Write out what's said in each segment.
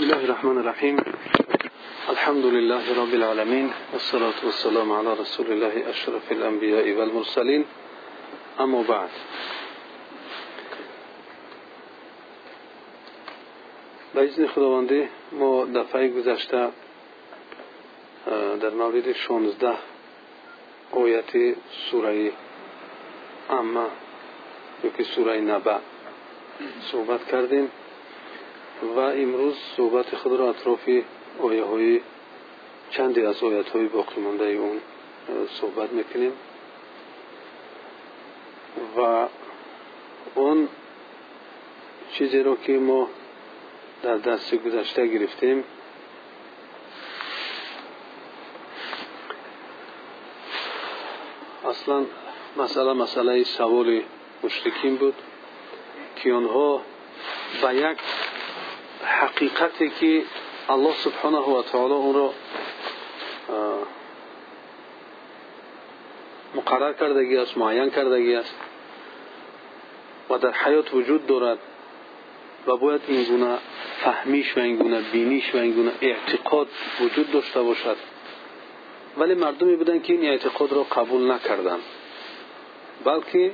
بسم الله الرحمن الرحیم الحمد لله رب العالمين والصلاة والسلام على رسول الله أشرف الانبیاء والمرسلین أما بعد. اذن خداوندی ما دفعه گذشته در مورد 16 آیت سوره اما یا که سوره نبع صحبت کردیم. و امروز صحبت خود را اطراف آیه های چندی از آیت های باقی مانده اون صحبت می‌کنیم. و اون چیزی را که ما در دست گذشته گرفتیم اصلا مسئله مسئله سوال مشرکین حقیقتی که الله سبحانه و تعالی اون را مقرر کردگی است معین کردگی است و در حیات وجود دارد و باید این گونه فهمیش و این گونه بینیش و این گونه اعتقاد وجود داشته باشد. ولی مردمی بودن که این اعتقاد را قبول نکردند بلکه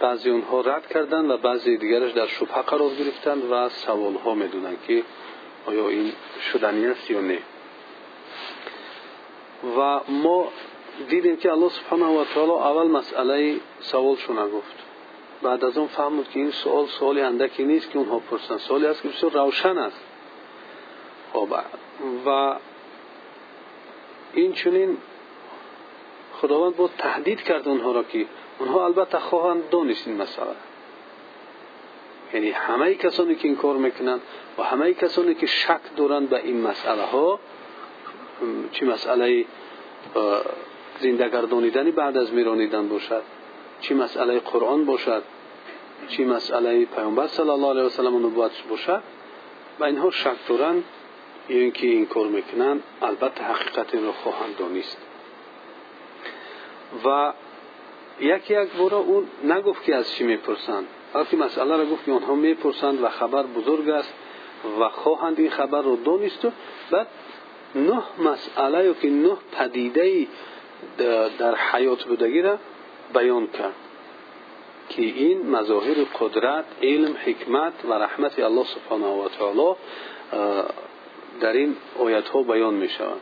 بعضی اونها رد کردند و بعضی دیگرش در شبهه قرار گرفتند و سوال ها می‌دونند که آیا این شدنی است یا نه. و ما دیدیم که الله سبحانه و تعالی اول مسئله سوال شو نگفت. بعد از اون فهمود که این سوال سوالی اندکی نیست که اونها پرسن. سوالی است که بسیار روشن است. خب و این چنین خداوند با تهدید کرد اونها را که اونها البته خواهند دانست این مسئله. یعنی همه کسانی که این کار می‌کنند و همه کسانی که شک دارند به این مسئله ها چی مسئله زنده گردانیدنی بعد از میرانیدن باشد؟ چی مسئله قرآن باشد؟ چی مسئله پیامبر صلی الله علیه و سلم نبوت باشد؟ و اینها شک دارند یا اینکه این کار می‌کنند البته حقیقت این را خواهند دانست و یکی یک بارا اون نگفت که از چی می‌پرسند. بلکه مسئله را گفت که آنها می‌پرسند و خبر بزرگ است و خواهند این خبر را دانست. و بعد نه مسئله یا که نه پدیده در حیات بودگی را بیان کرد که این مظاهر قدرت علم حکمت و رحمت الله سبحانه و تعالی در این آیت ها بیان می شوند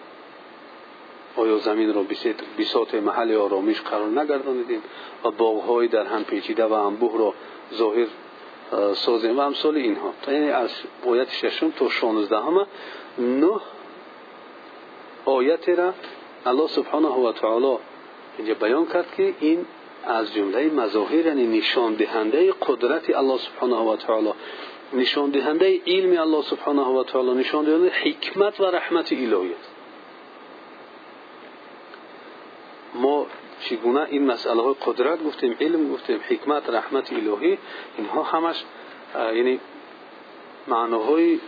آیا زمین را بساط محل آرامش قرار نگردانیدیم و باغهای در هم پیچیده و انبوه را ظاهر سازیم و امثال اینها؟ یعنی از آیت ششم تا شانزده همه نه آیت را الله سبحانه و تعالی اینجا بیان کرد که این از جمله مظاهر یعنی نشان دهنده قدرت الله سبحانه و تعالی. نشان دهنده علم الله سبحانه و تعالی نشان دهنده حکمت و رحمت الهی است ما چگونه این مسئله های قدرت گفتیم علم گفتیم حکمت رحمت الهی اینها همش یعنی معناهای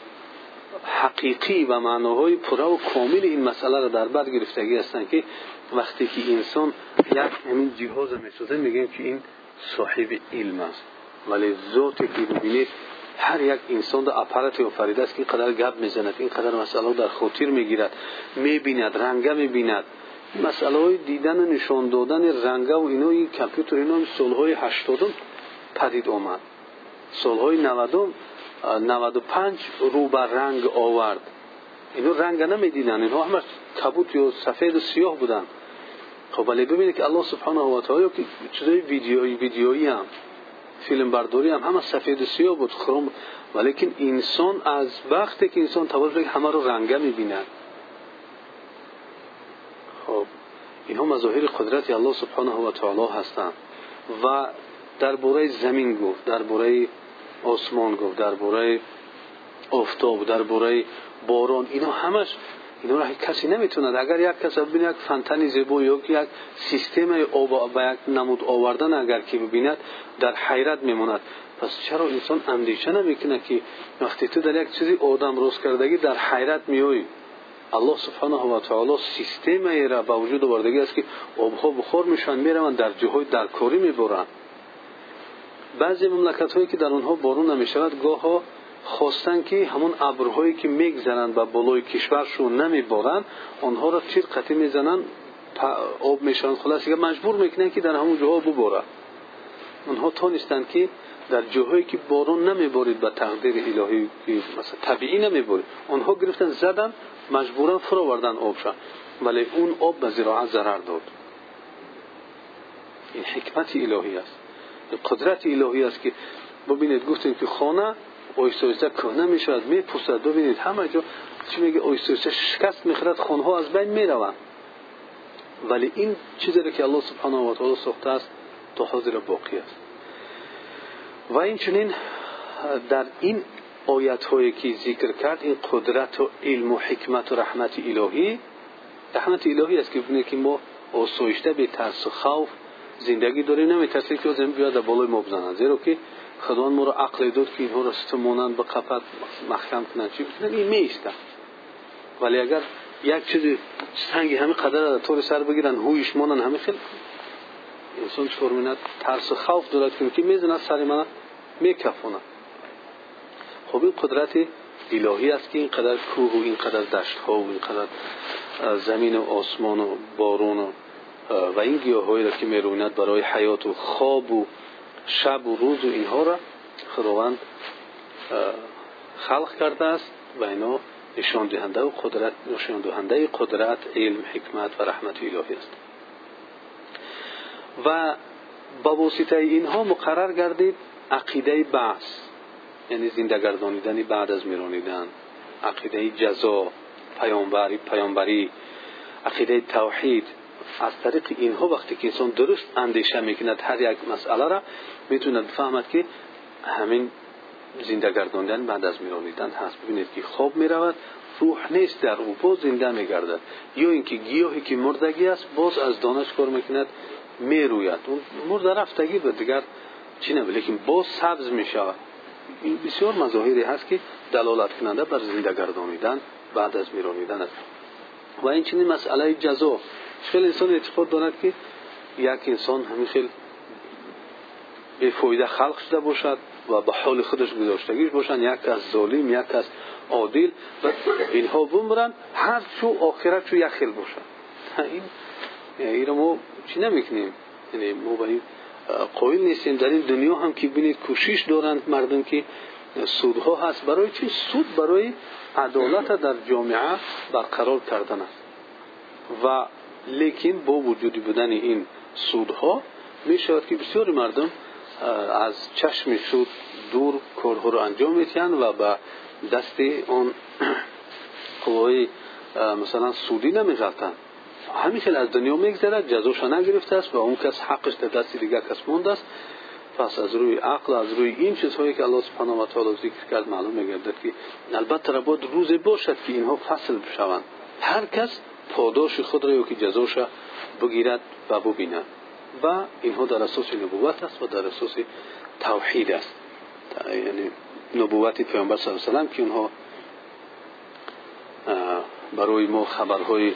حقیقی و معناهای پره و کامل این مسئله را در بر گرفتگی هستند که وقتی که انسان یک همین جهاز می‌سازه میگیم که این صاحب علم است. ولی ذاتی که ببینید هر یک انسان در اپارات آفریده است که قدر گپ می‌زند این قدر مسئله در خاطر می‌گیرد می‌بیند رنگه می‌بیند. و نشان دادن رنگه و اینا این کامپیوتر اینا سالهای هشتادم پدید آمد. نودم نود و پنج رو بر رنگ آورد. اینو رنگ نمی‌دیدن. اینها همه کبوت سفید و سیاه بودن. خب ولی ببینید که الله سبحانه و تعالی که چیزای ویدیویی ویدیویی هم فیلم برداری هم همه سفید و سیاه بود خرم. ولیکن انسان از وقتی که انسان توجه همه رو رنگه می‌بیند خب اینها مظاهر قدرت الله سبحانه و تعالی هستند. و درباره زمین گفت درباره آسمان گفت درباره آفتاب درباره باران اینا همش اینا را کسی نمی‌توند اگر یک کس ببیند یک فنتن زیبا یا یک سیستم آب به یک نمود آوردن اگر که ببیند در حیرت میماند. پس چرا انسان اندیشه نمی‌کنه که وقتی تو در یک چیزی آدم روز کردگی در حیرت میایی الله سبحانه و تعالی سیستم را به وجود آوردگی است که آبها بخار میشن می‌روند در جاهای درکاری می‌برند. بعضی مملکت هایی که در اونها بارون نمی‌شود گاه ها خواستن که همون ابرهایی که میگذرند و بالای کشورشون نمیبارند آنها را تیر قطعی می‌زنند آب می‌شوند. خلاص مجبور می‌کنن که در همون جاها بباره آنها تانستند که در جاهایی که بارون نمیبارید به تقدیر الهی مثلا طبیعی نمیبارید آنها گرفتن زدن مجبورا فرو آوردن آب شد ولی اون آب به زراعت ضرر داد. این حکمت الهی است. قدرت الهی است که ببینید گفتیم که خانه آیسته آیسته کنه می شود می پوسد ببینید همه جا چی میگه؟ آیسته آیسته شکست می‌خورد خانه از بین می‌روند. ولی این چیزی که الله سبحانه و تعالی ساخته است تا حاضر باقی است. و اینچنین در این آیت هایی که ذکر کرد این قدرت و علم و حکمت و رحمت الهی رحمت الهی است که ببینید که ما آسایشته به ترس و خوف زندگی داریم نمیترسیم که زمین بیاد بالای ما بزنن زیرا که خداوند ما را عقل داد که اینها را ستمونند به قفت محکم کنند چی؟ بکنند این میسته ولی اگر یک چیز سنگی همه قدر طور سر بگیرن هویش مانن همه خیلی سر من میکفونه. خب این قدرت الهی است که اینقدر کوه و اینقدر دشت ها و اینقدر زمین و آسمان و بارون و و این گیاه را که میرویند برای حیات و خواب و شب و روز و اینها را خداوند خلق کرده است و اینا نشان دهنده و قدرت نشان دهنده قدرت علم حکمت و رحمت الهی است. و با واسطه اینها مقرر گردید عقیده بعث یعنی زنده گردانیدن بعد از میرانیدن عقیده جزا پیامبری پیامبری عقیده توحید. از طریق اینها وقتی که انسان درست اندیشه می‌کند هر یک مسئله را می‌توند فهمد که همین زنده گرداندن بعد از میرانیدن هست. ببینید که خواب می‌رود روح نیست در او باز زنده میگردد. یا اینکه گیاهی که مردگی است باز از دانش کار می‌کند می‌روید. اون مرده رفتگی به دیگر چی نمی لیکن باز سبز می‌شود. این بسیار مظاهری هست که دلالت کننده بر زنده گردانیدن بعد از میرانیدن است. و این چنین مسئله جزا. خیلی انسان اعتقاد دارد که یک انسان همین خیلی بفایده خلق شده باشد و به حال خودش گذاشتگیش باشند یک از ظالم یک از عادل. و اینها بمرن هر چو آخرت چو یک خیل باشد. این این ما چی نمی‌کنیم؟ یعنی ما به این قائل نیستیم. در این دنیا هم که بینید کوشش دارند مردم که سودها هست. برای چی؟ سود برای عدالت در جامعه برقرار کردن. است و لیکن با وجودی بودن این سودها می شود که بسیاری مردم از چشم سود دور کارها رو انجام میتین و به دست اون قوای مثلا سودی نمیغلطن همین از دنیا میگذرد جزاش نگرفته است و اون کس حقش در دست دیگر کس مونده است. پس از روی عقل از روی این چیزهایی که الله سبحانه و تعالی ذکر کرد معلوم میگردد که البته را باید روزی باشد که اینها فصل بشوند هر کس پاداش خود را که جزاش بگیرد و ببیند. و اینها در اساس نبوت است و در اساس توحید است. یعنی نبوت پیامبر صلی الله علیه و که اونها برای ما خبرهای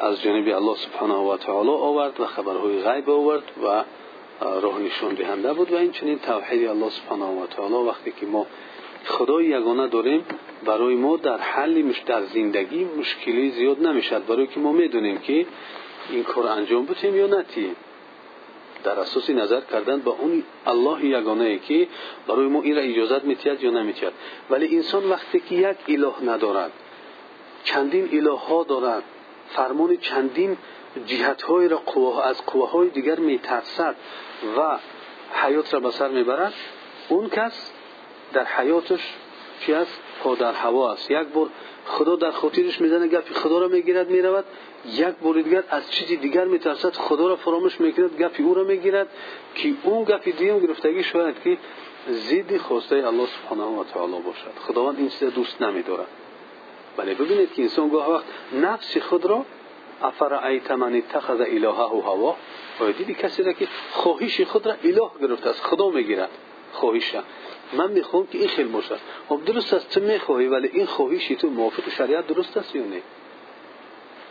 از جانب الله سبحانه و تعالی آورد و خبرهای غیب آورد و راه نشان دهنده بود و این چنین توحید الله سبحانه و تعالی وقتی که ما خدای یگانه داریم برای ما در حل در زندگی مشکلی زیاد نمی‌شد برای که ما می‌دونیم که این کار انجام بتیم یا نتیم در اساس نظر کردن با اون الله یگانه ای که برای ما این را اجازت میتید یا نمیتید ولی انسان وقتی که یک اله ندارد چندین اله ها دارد فرمان چندین جهت های را قوه از قوه های دیگر میترسد و حیات را به می‌برد. اون کس در حیاتش چی است؟ پا در هوا است. یک بار خدا در خاطرش می‌زنه گپی خدا را می‌گیرد می‌رود. یک بار دیگر از چیزی دیگر میترسد خدا را فراموش می‌کند گپی او را می‌گیرد که اون گپی دیگه گرفتگی شاید که ضد خواسته الله سبحانه و تعالی باشد. خداوند این چیز دوست نمیدارد. ولی ببینید که انسان گاه وقت نفس خود را افرأیت من اتخذ الهه هوا. و دیدی کسی را که خواهش خود را اله گرفته است؟ خدا می‌گیرد خواهش من می‌خوام که این خیلی باشد خب درست است تو می‌خواهی ولی این خواهشی تو موافق شریعت درست است یا نه؟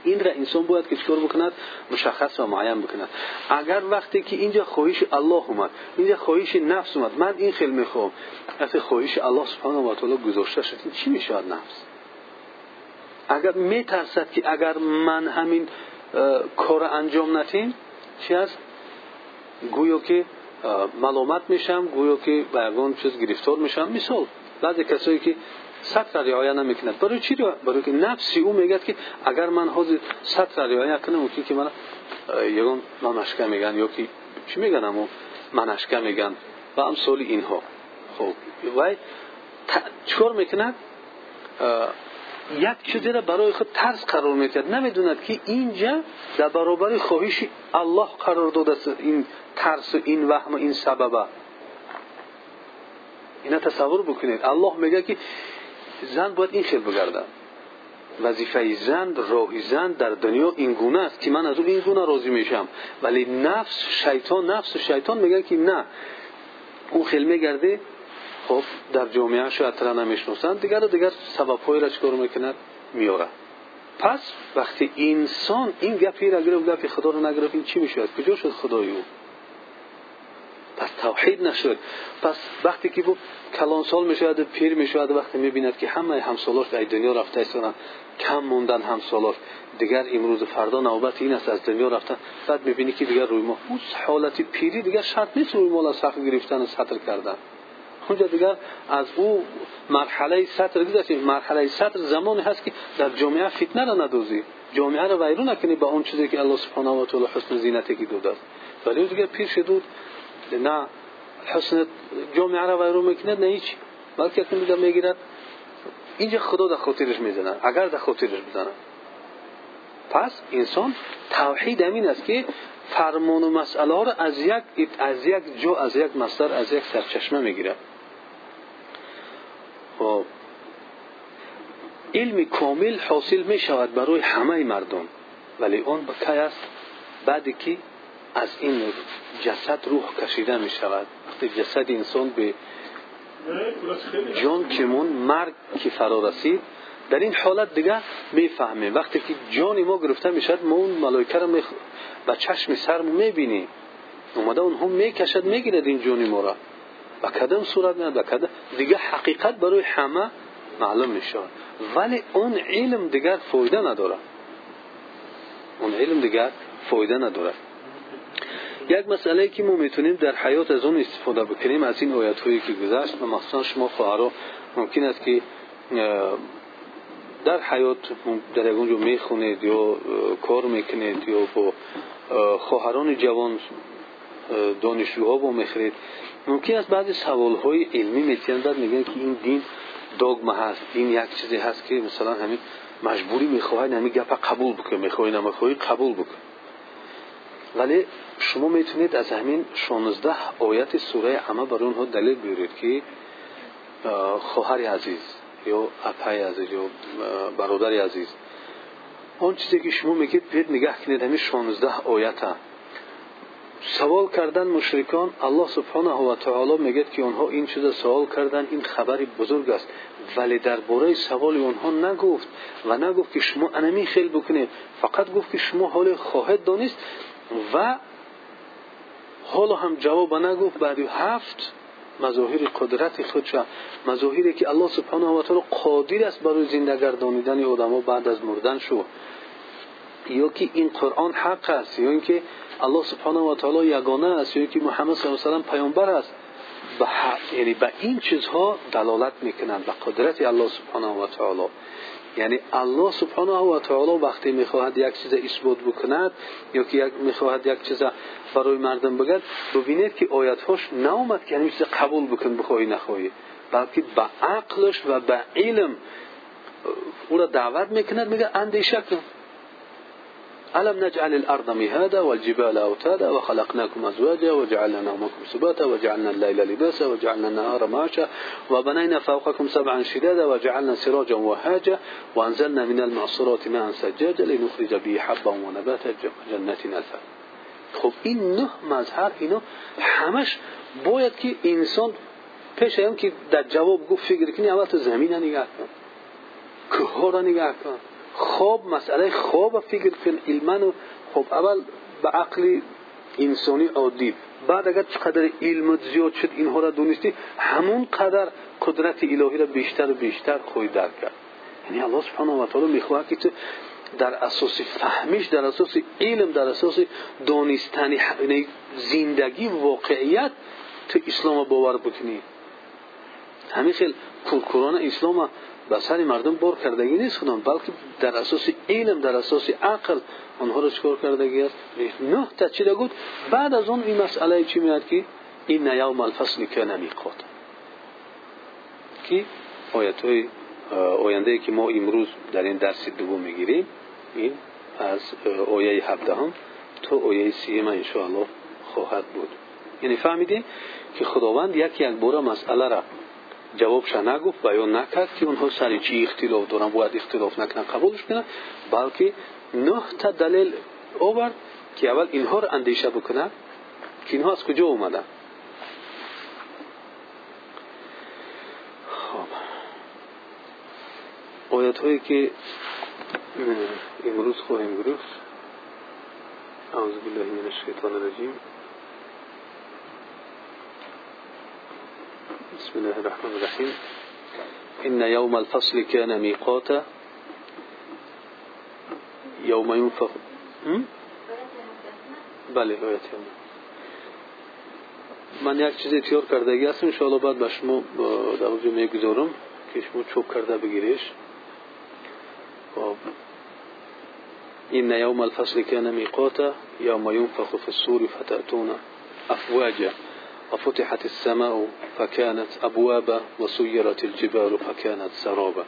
این را انسان باید که چکار بکند مشخص و معین بکند. اگر وقتی که اینجا خواهش الله اومد اینجا خواهش نفس اومد من این خیلی می‌خوام. وقتی خواهش الله سبحانه و تعالی گذاشته شد چی میشه نفس؟ اگر میترسد که اگر من همین کار انجام نتیم چی است گویا که ملامت میشم گویا که به یگان چیز گرفتار میشم. مثال بعضی کسایی که سطر رعایت نمی‌کند برای چی برای که نفسی او میگد که اگر من حاضر سطر رعایت کنم ممکن که من یگان منشکه میگن یا که چی میگن امو منشکه میگن و امثال اینها. خب وای چکار می‌کند؟ یک چیزی را برای خود ترس قرار می‌کرد. نمی‌دوند که اینجا در برابر خواهش الله قرار داده است این ترس و این وهم و این سببه اینا تصور بکنید. الله میگه که زن باید این خیل بگرده وظیفه زن راهی زن در دنیا این گونه است که من از او این گونه راضی میشم. ولی نفس شیطان نفس شیطان میگه که نه. او خیل میگرده خب در جامعه شاید تر نمی‌شناسند دیگر دیگر سبب های را چکار می‌کند میاره پس وقتی انسان این گپی را گرفت گپی خدا رو نگرفت این چی میشه کجا شد خدای او؟ پس توحید نشد. پس وقتی که بود کلان سال می‌شود پیر می‌شود وقتی می‌بیند که همه همسالاش در دنیا رفته ایستانند کم موندن همسالاش دیگر امروز فردا نوبت این است از دنیا رفتن. بعد می‌بینی که دیگر روی ما حالت پیری دیگر شرط نیست روی مال سخت گرفتن و سطر کردن. اونجا دیگر از او مرحله سطر گذشت مرحله سطر زمانی هست که در جامعه فتنه را ندوزی. جامعه را ویرون نکنی با اون چیزی که الله سبحانه و تعالی حسن زینتی که داده است. ولی دیگر پیر شدود نه حسن جامعه را ویرون می‌کند نه هیچ. بلکه اکنون دیگر می‌گیرد. اینجا خدا در خاطرش می‌زنه. اگر در خاطرش بزنه. پس انسان توحید امین است که فرمان و مسئله ها را از یک از یک جو از یک مصدر از یک سرچشمه می‌گیره خب علم کامل حاصل می شود برای همه مردم. ولی اون با کی است؟ بعدی که از این جسد روح کشیده می شود وقتی جسد انسان به جان کمون مرگ که فرا رسید در این حالت دیگه می‌فهمه. وقتی که جان ما گرفته می‌شد ما اون ملائکه را با چشم سر می‌بینیم. اومده اونها می‌کشد می‌گیرد این جان ما را. و کدام صورت میاد و کدام دیگه حقیقت برای همه معلوم میشه. ولی اون علم دیگر فایده نداره. اون علم دیگر فایده نداره. یک مسئله که ما می‌تونیم در حیات از اون استفاده بکنیم از این آیت هایی که گذشت و مخصوصا شما خواهرها ممکن است که در حیات در اونجا می‌خونید یا کار می‌کنید یا با خواهران جوان دانشجوها با می‌خرید. بعضی سوال های علمی می‌تونن بعد میگن که این دین دوگما هست دین یک چیزی هست که مثلا همین مجبوری می‌خواهید همین گپ قبول بکن می‌خواهید نمی‌خواهید قبول بکن. ولی شما می‌تونید از همین 16 آیت سوره عمه برای اونها دلیل بیارید که خواهر عزیز یا اپای عزیز یا برادر عزیز. اون چیزی که شما میگید بید نگاه کنید همین 16 آیت. سوال کردن مشرکان الله سبحانه و تعالی میگه که اونها این چیز سوال کردن این خبری بزرگ است. ولی درباره سوال اونها نگفت و نگفت که شما انمی خیل بکنید. فقط گفت که شما حال خواهد دانست و حالا هم جواب نگفت. بعد هفت مظاهر قدرت خودش مظاهری که الله سبحانه و تعالی قادر است برای زنده گردانیدن آدم‌ها بعد از مردن شو که این قرآن حق است الله سبحانه و تعالی یگانه است یا که محمد صلی الله علیه و پیامبر است به یعنی به این چیزها دلالت می‌کنند به قدرت الله سبحانه و تعالی یعنی الله سبحانه و تعالی وقتی می‌خواهد یک چیز اثبات بکند یا که یک می‌خواهد یک چیز برای مردم بگد ببینید که آیت هاش ناومد که همین قبول بکن بخواهی نخواهی بلکه به عقلش و به علم او را دعوت می‌کند میگه اندیشه کن ألم نجعل الأرض مهادا والجبال أوتادا وخلقناكم أزواجا وجعلنا نومكم سباتا وجعلنا الليل لباسا وجعلنا النهار معاشا وبنينا فوقكم سبعا شدادا وجعلنا سراجا وهاجا وأنزلنا من المعصرات ماء سجاجا لنخرج به حبا ونباتا جنات ألفا خب این نه مظهر اینا همش باید که انسان پیش هم که در جواب گفت فکر کنی اول تو زمین نگاه کن کوه را نگاه کن. خواب مسئله خواب فکر کن علما خب اول به عقل انسانی عادی. بعد اگر چقدر علم زیاد شد اینها را دونستی. همون قدر قدرت الهی را بیشتر و بیشتر خواهی درک کرد. یعنی الله سبحانه و تعالی می‌خواهد که تو در اساس فهمیش در اساس علم در اساس دانستن یعنی زندگی واقعیت تو اسلام باور بکنی. همین خیلی کورکوران اسلام به سر مردم بار کردگی نیست خودم بلکه در اساس علم در اساس عقل آنها رو چکار کردگی است؟ نه تا چی گفت. بعد از اون این مسئله چی میاد که این یوم الفصل که نمیقات که آیت های آینده که ما امروز در این درس دوم می‌گیریم. این از آیه 17 هم تا آیه 30 انشاءالله خواهد بود. یعنی فهمیدیم که خداوند یک یک بار مسئله را جوابش نگفت بیان نکرد که اونها سر چی اختلاف دارن باید اختلاف نکنن قبولش کنن بلکه نه تا دلیل آورد که اول اینها را اندیشه بکنن که اینها از کجا اومدن. خب. آیت هایی که امروز خواهیم گرفت. بسم الله الرحمن الرحيم. إن يوم الفصل كان ميقاتا. يوم ينفخ بله آیت من یک چیزی تیار کردگی هستم انشاءالله بعد به شما در وجه میگذارم که شما چوب کرده بگیریش. خب. إن يوم الفصل كان ميقاتا يوم ينفخ في الصور فتأتون أفواجا. وفتحت السماء فكانت أبوابا وسيرت الجبال فكانت سرابا.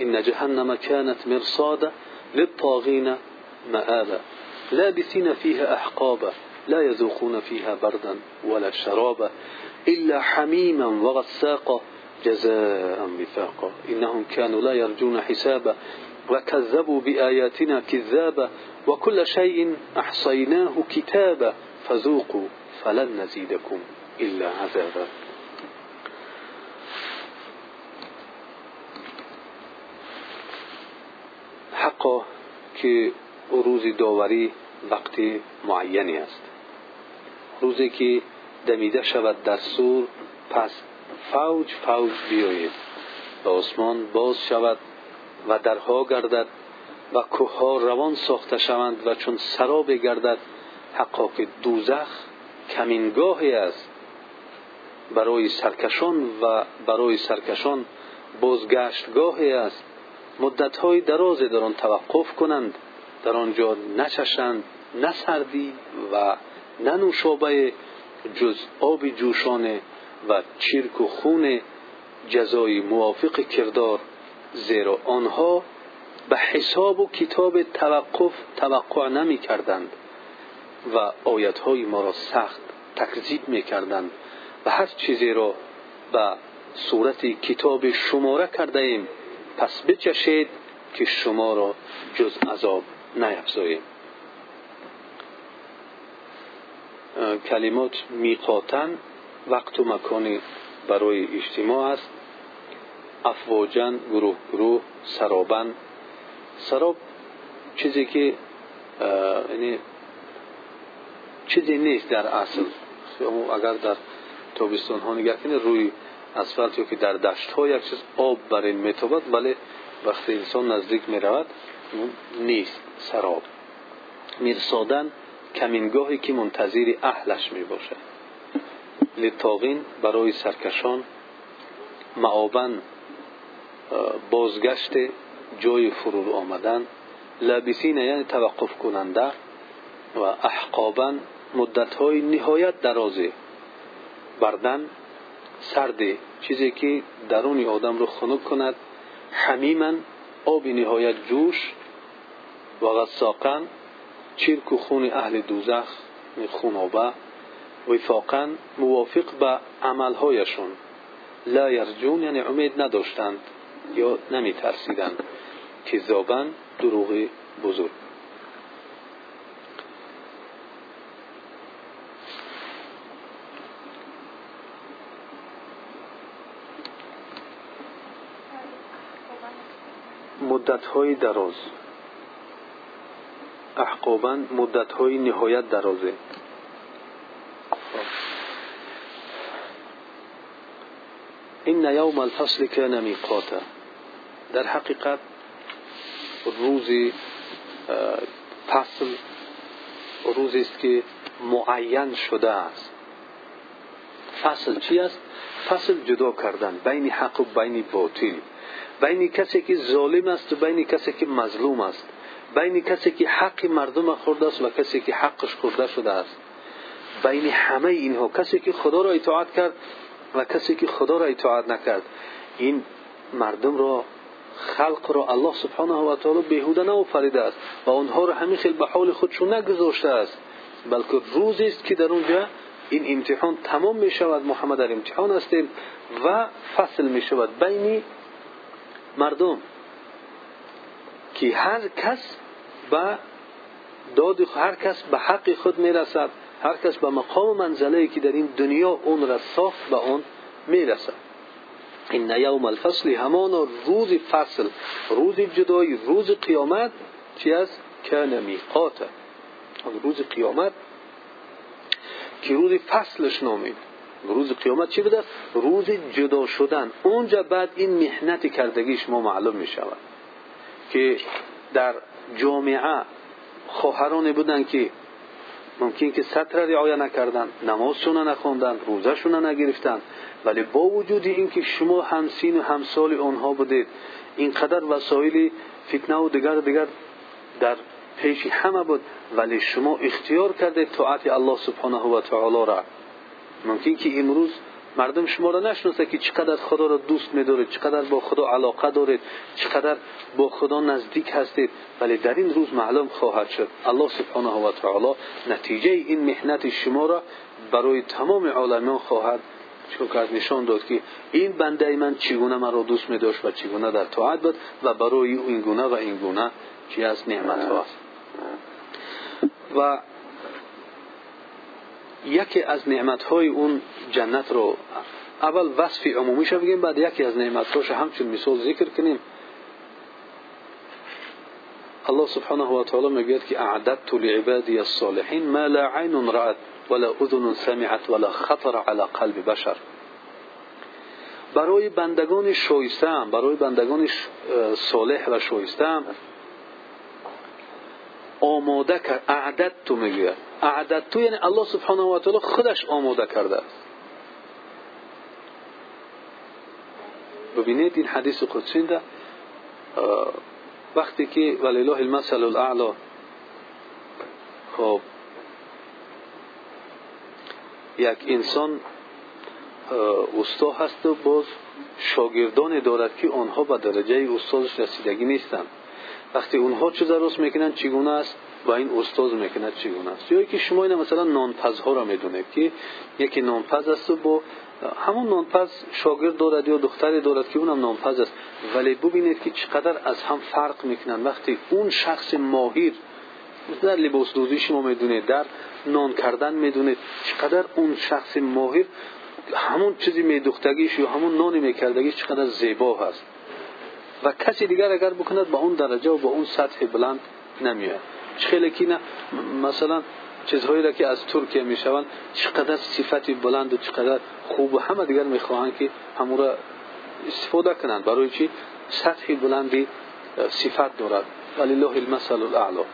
إن جهنم كانت مرصادا للطاغين مآبا. لابسين فيها أحقابا لا يذوقون فيها بردا ولا شرابا إلا حميما وغساقا جزاء وفاقا. إنهم كانوا لا يرجون حسابا وكذبوا بآياتنا كذابا وكل شيء أحصيناه كتابا فذوقوا فلن نزيدكم. إلا عذابا حقا که روز داوری وقت معینی است. روزی که دمیده شود در سور پس فوج فوج بیاید و آسمان باز شود و درها گردد و کوهها روان ساخته شوند و چون سراب گردد حقا که دوزخ کمینگاهی است. برای سرکشان و برای سرکشان بازگشتگاهی است. مدتهای درازی در آن توقف کنند. در آنجا نچشند نه سردی و نه نوشابه جز آب جوشانه و چرک و خون جزای موافق کردار. زیرا آنها به حساب و کتاب توقف توقع نمی کردند و آیت های ما را سخت تکذیب می کردند و هر چیزی را به صورت کتاب شماره کرده ایم پس بچشید که شما را جز عذاب نیفزاییم کلمات میقاتن وقت و مکانی برای اجتماع است. افواجن گروه گروه سرابن. سراب چیزی که یعنی چیزی نیست در اصل. اگر در تابستان ها نگاه کنید روی اسفالت یا که در دشت ها یک چیز آب بر این میتابد ولی وقتی انسان نزدیک می رود نیست سراب. میرسادن کمینگاهی که منتظر اهلش می باشد لطاقین برای سرکشان معابن بازگشت جای فرود آمدن لابسین یعنی توقف کننده و احقابا مدت های نهایت درازه. بردن سرده چیزی که درون آدم رو خنک کند حمیما آب نهایت جوش و غساقا چرک و خون اهل دوزخ خونابه وفاقا موافق به عملهایشون لا یرجون یعنی امید نداشتند یا نمی ترسیدند های دراز. احقابا مدت های نهایت درازه. این یوم الفصل کان میقاتا در حقیقت روزی فصل روزی است که معین شده است. فصل چی است؟ فصل جدا کردن بین حق و بین باطل. بین کسی که ظالم است و بین کسی که مظلوم است. بین کسی که حق مردم خورده است و کسی که حقش خورده شده است. بین همه اینها کسی که خدا را اطاعت کرد و کسی که خدا را اطاعت نکرد. این مردم را خلق را الله سبحانه و تعالی بهوده نآفریده است و آنها را همین خیلی به حال خودشون نگذاشته است. بلکه روزی است که در اونجا این امتحان تمام می شود محمد در امتحان هستیم و فصل می شود بین مردم که هر کس به داد هر کس به حق خود می رسد هر کس به مقام منزله که در این دنیا اون را ساخت به اون می رسد این یوم الفصل همان روز فصل روز جدای روز قیامت چی است؟ کان میقات روز قیامت که روز فصلش نامید. روز قیامت چی بوده؟ روز جدا شدن. اونجا بعد این محنت کردگی شما معلوم می شود که در جامعه خواهرانی بودن که ممکن که سطر رعایه نکردن نمازشون نخوندن روزشون نگرفتن. ولی با وجود اینکه شما همسین و همسال آنها بودید اینقدر وسایل فتنه و دیگر دیگر در پیش همه بود. ولی شما اختیار کردید طاعت الله سبحانه و تعالی را. ممکن که امروز مردم شما را نشناسه که چقدر خدا را دوست می‌دارید چقدر با خدا علاقه دارید چقدر با خدا نزدیک هستید. ولی در این روز معلوم خواهد شد. الله سبحانه و تعالی نتیجه این محنت شما را برای تمام عالمیان خواهد کرد نشان داد که این بنده من چگونه مرا دوست می داشت و چگونه در طاعت بود و برای این گونه و این گونه چی از نعمت هاست و یکی از نعمت های اون جنت رو اول وصف عمومی شو بگیم بعد یکی از نعمت هاش همچون مثال ذکر کنیم. الله سبحانه و تعالی میگه که اعددت لعبادی الصالحین ما لا عین رأت ولا اذن سمعت ولا خطر على قلب بشر. برای بندگان شایسته برای بندگان صالح و شایسته آماده کرد اعدد تو میگه. اعدد تو یعنی الله سبحانه و تعالی خودش آماده کرده. است ببینید این حدیث قدسی ده وقتی که ولله المثل الاعلى خب. یک انسان استا هست و باز شاگردان دارد که آنها به درجه استادش رسیدگی نیستند. وقتی اونها چه درست می‌کنن چگونه است؟ و این استاد می‌کند چگونه است. یا که شما این مثلا نانپز ها را می‌دونید که یکی نانپز است و با همون نانپز شاگرد دارد یا دختری دارد که اونم نانپز است. ولی ببینید که چقدر از هم فرق می‌کنن. وقتی اون شخص ماهر در لباس دوزی شما می‌دونید در نان کردن می‌دونید چقدر اون شخص ماهر همون چیزی میدوختگیش یا همون نانی میکردگیش چقدر زیبا هست. و کسی دیگر اگر بکند با اون درجه و با اون سطح بلند نمیاد خیلی که مثلا چیزهایی را که از ترکیه می‌شوند چقدر صفتی بلند و چقدر خوب و همه دیگر می‌خواهند که همون را استفاده کنند. برای چی؟ سطح بلندی صفت دارد. ولله المثل الاعلى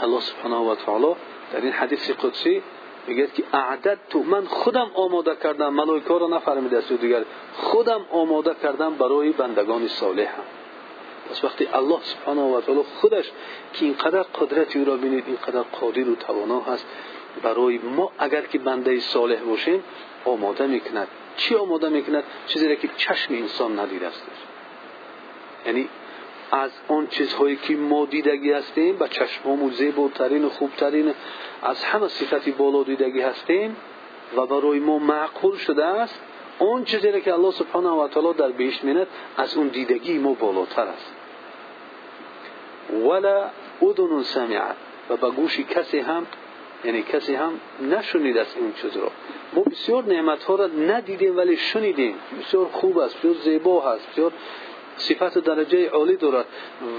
الله سبحانه و تعالی در این حدیث قدسی میگه که اعدد تو من خودم آماده کردم ملائکه را نفرمیده است دیگر خودم آماده کردم برای بندگان صالحم پس وقتی الله سبحانه و تعالی خودش که اینقدر قدرت او را بینید اینقدر قادر و توانا هست برای ما اگر که بنده صالح باشیم آماده می‌کند. چی آماده می‌کند؟ چیزی را که چشم انسان ندیده است. یعنی از آن چیزهایی که ما دیدگی هستیم به چشمامون زیباترین و خوبترین از همه صفتی بالا دیدگی هستیم و برای ما معقول شده است اون چیزی که الله سبحانه و تعالی در بهشت میند از اون دیدگی ما بالاتر است. ولا اذن سمعت و به گوش کسی هم یعنی کسی هم نشنید است این چیز را. ما بسیار نعمت ها را ندیدیم ولی شنیدیم. بسیار خوب است بسیار زیبا هست بسیار صفت درجه عالی دارد.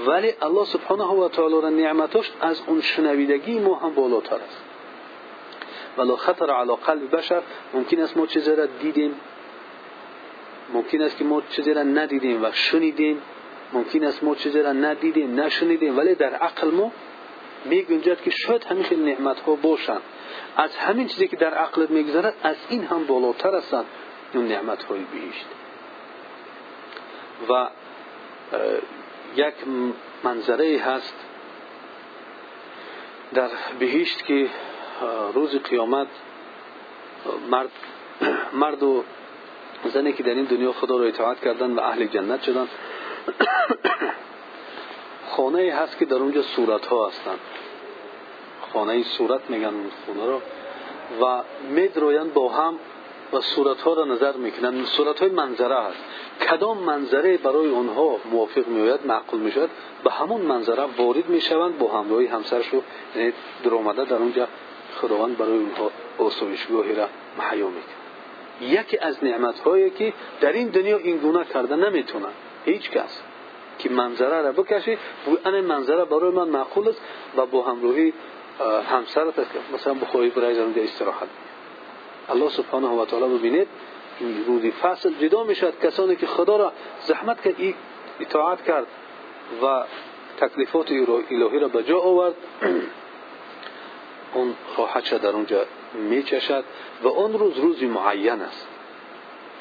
ولی الله سبحانه و تعالی را نعمتش از اون شنویدگی ما هم بالاتر است. ولی خطر علی قلب بشر ممکن است ما چیزی را دیدیم. ممکن است که ما چیزی را ندیدیم و شنیدیم. ممکن است ما چیزی را ندیدیم نشنیدیم. ولی در عقل ما میگنجد که شاید همین خیلی نعمت ها باشند از همین چیزی که در عقلت میگذرد از این هم بالاتر هستند اون نعمت های بهشت. و یک منظره هست در بهشت که روز قیامت مرد مرد و زنی که در این دنیا خدا را اطاعت کردن و اهل جنت شدن خانه هست که در اونجا صورت ها هستند خانه صورت میگن اون رو و میدرویند با هم و صورت ها را نظر می‌کنند صورت های منظره هست. کدام منظره برای اونها موافق میآید معقول می‌شود؟ به همون منظره وارد می‌شوند با همراهی همسرشو یعنی در آمده در اونجا خداوند برای اونها آسایشگاهی را مهیا می‌کنه یکی از نعمت هایی که در این دنیا این گونه کرده نمی‌تونه هیچ کس که منظره را بکشی این منظره برای من معقول است و با همراهی همسرت است مثلا بخواهی برای در استراحت. الله سبحانه و تعالی ببینید. روزی فصل جدا می‌شد کسانی که خدا را زحمت کرد اطاعت کرد و تکلیفات الهی را به جا آورد اون خواهدش در اونجا میچشد و اون روز روزی معین است.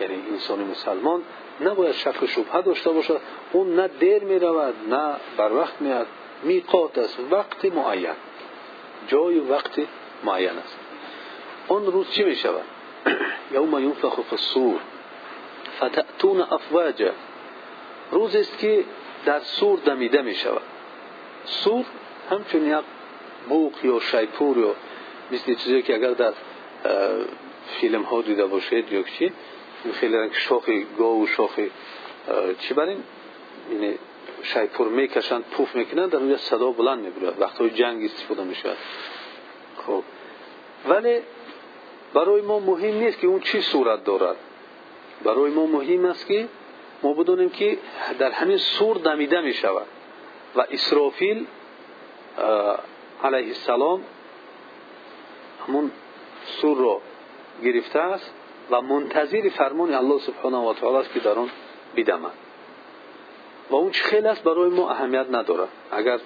یعنی انسان مسلمان نباید شک و شبهه داشته باشد. اون نه دیر می رود نه بر وقت میاد میقات است. وقت معین. جای وقت معین است. اون روز چی می شود یوم ینفخ فی الصور. فتأتون افواجا. روز است که در سور دمیده می شود سور همچون یک بوق یا شیپور یا مثل چیزی که اگر در فیلم ها دیده باشید یا چی خیلی رنگ شاخ گاو و شاخ چی برین یعنی شیپور می‌کشند پوف می‌کنند در اونجا صدا بلند می‌برد. وقتی جنگ استفاده می‌شود. خب. ولی برای ما مهم نیست که اون چی صورت دارد. برای ما مهم است که ما بدونیم که در همین سور دمیده می شود و اسرافیل علیه السلام همون سور را گرفته است و منتظر فرمان الله سبحانه و تعالی است که در آن بدمد. و اون چه خیلی است برای ما اهمیت ندارد. اگر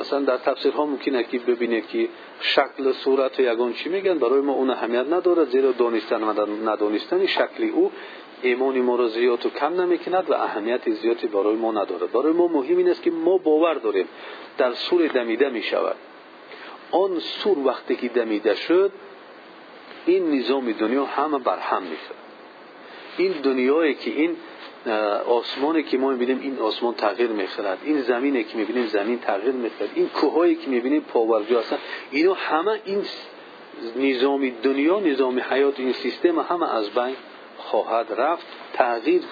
مثلا در تفسیر ها ممکنه که ببینید که شکل صورت یگان چی میگن. برای ما اون اهمیت نداره زیرا دانستن و ندانستن شکلی او ایمان ما را زیاد و کم نمی‌کند و اهمیت زیادی برای ما نداره. برای ما مهم این است که ما باور داریم در سور دمیده می شود آن سور وقتی که دمیده شد این نظام دنیا همه برهم میشه این دنیایی که این آسمانی که ما می‌بینیم این آسمان تغییر می‌خورد این زمینی که می‌بینیم زمین تغییر می‌خورد این کوههایی که می‌بینیم پاورجا هستن. اینا همه این نظام دنیا نظام حیات این سیستم همه از بین خواهد رفت تغییر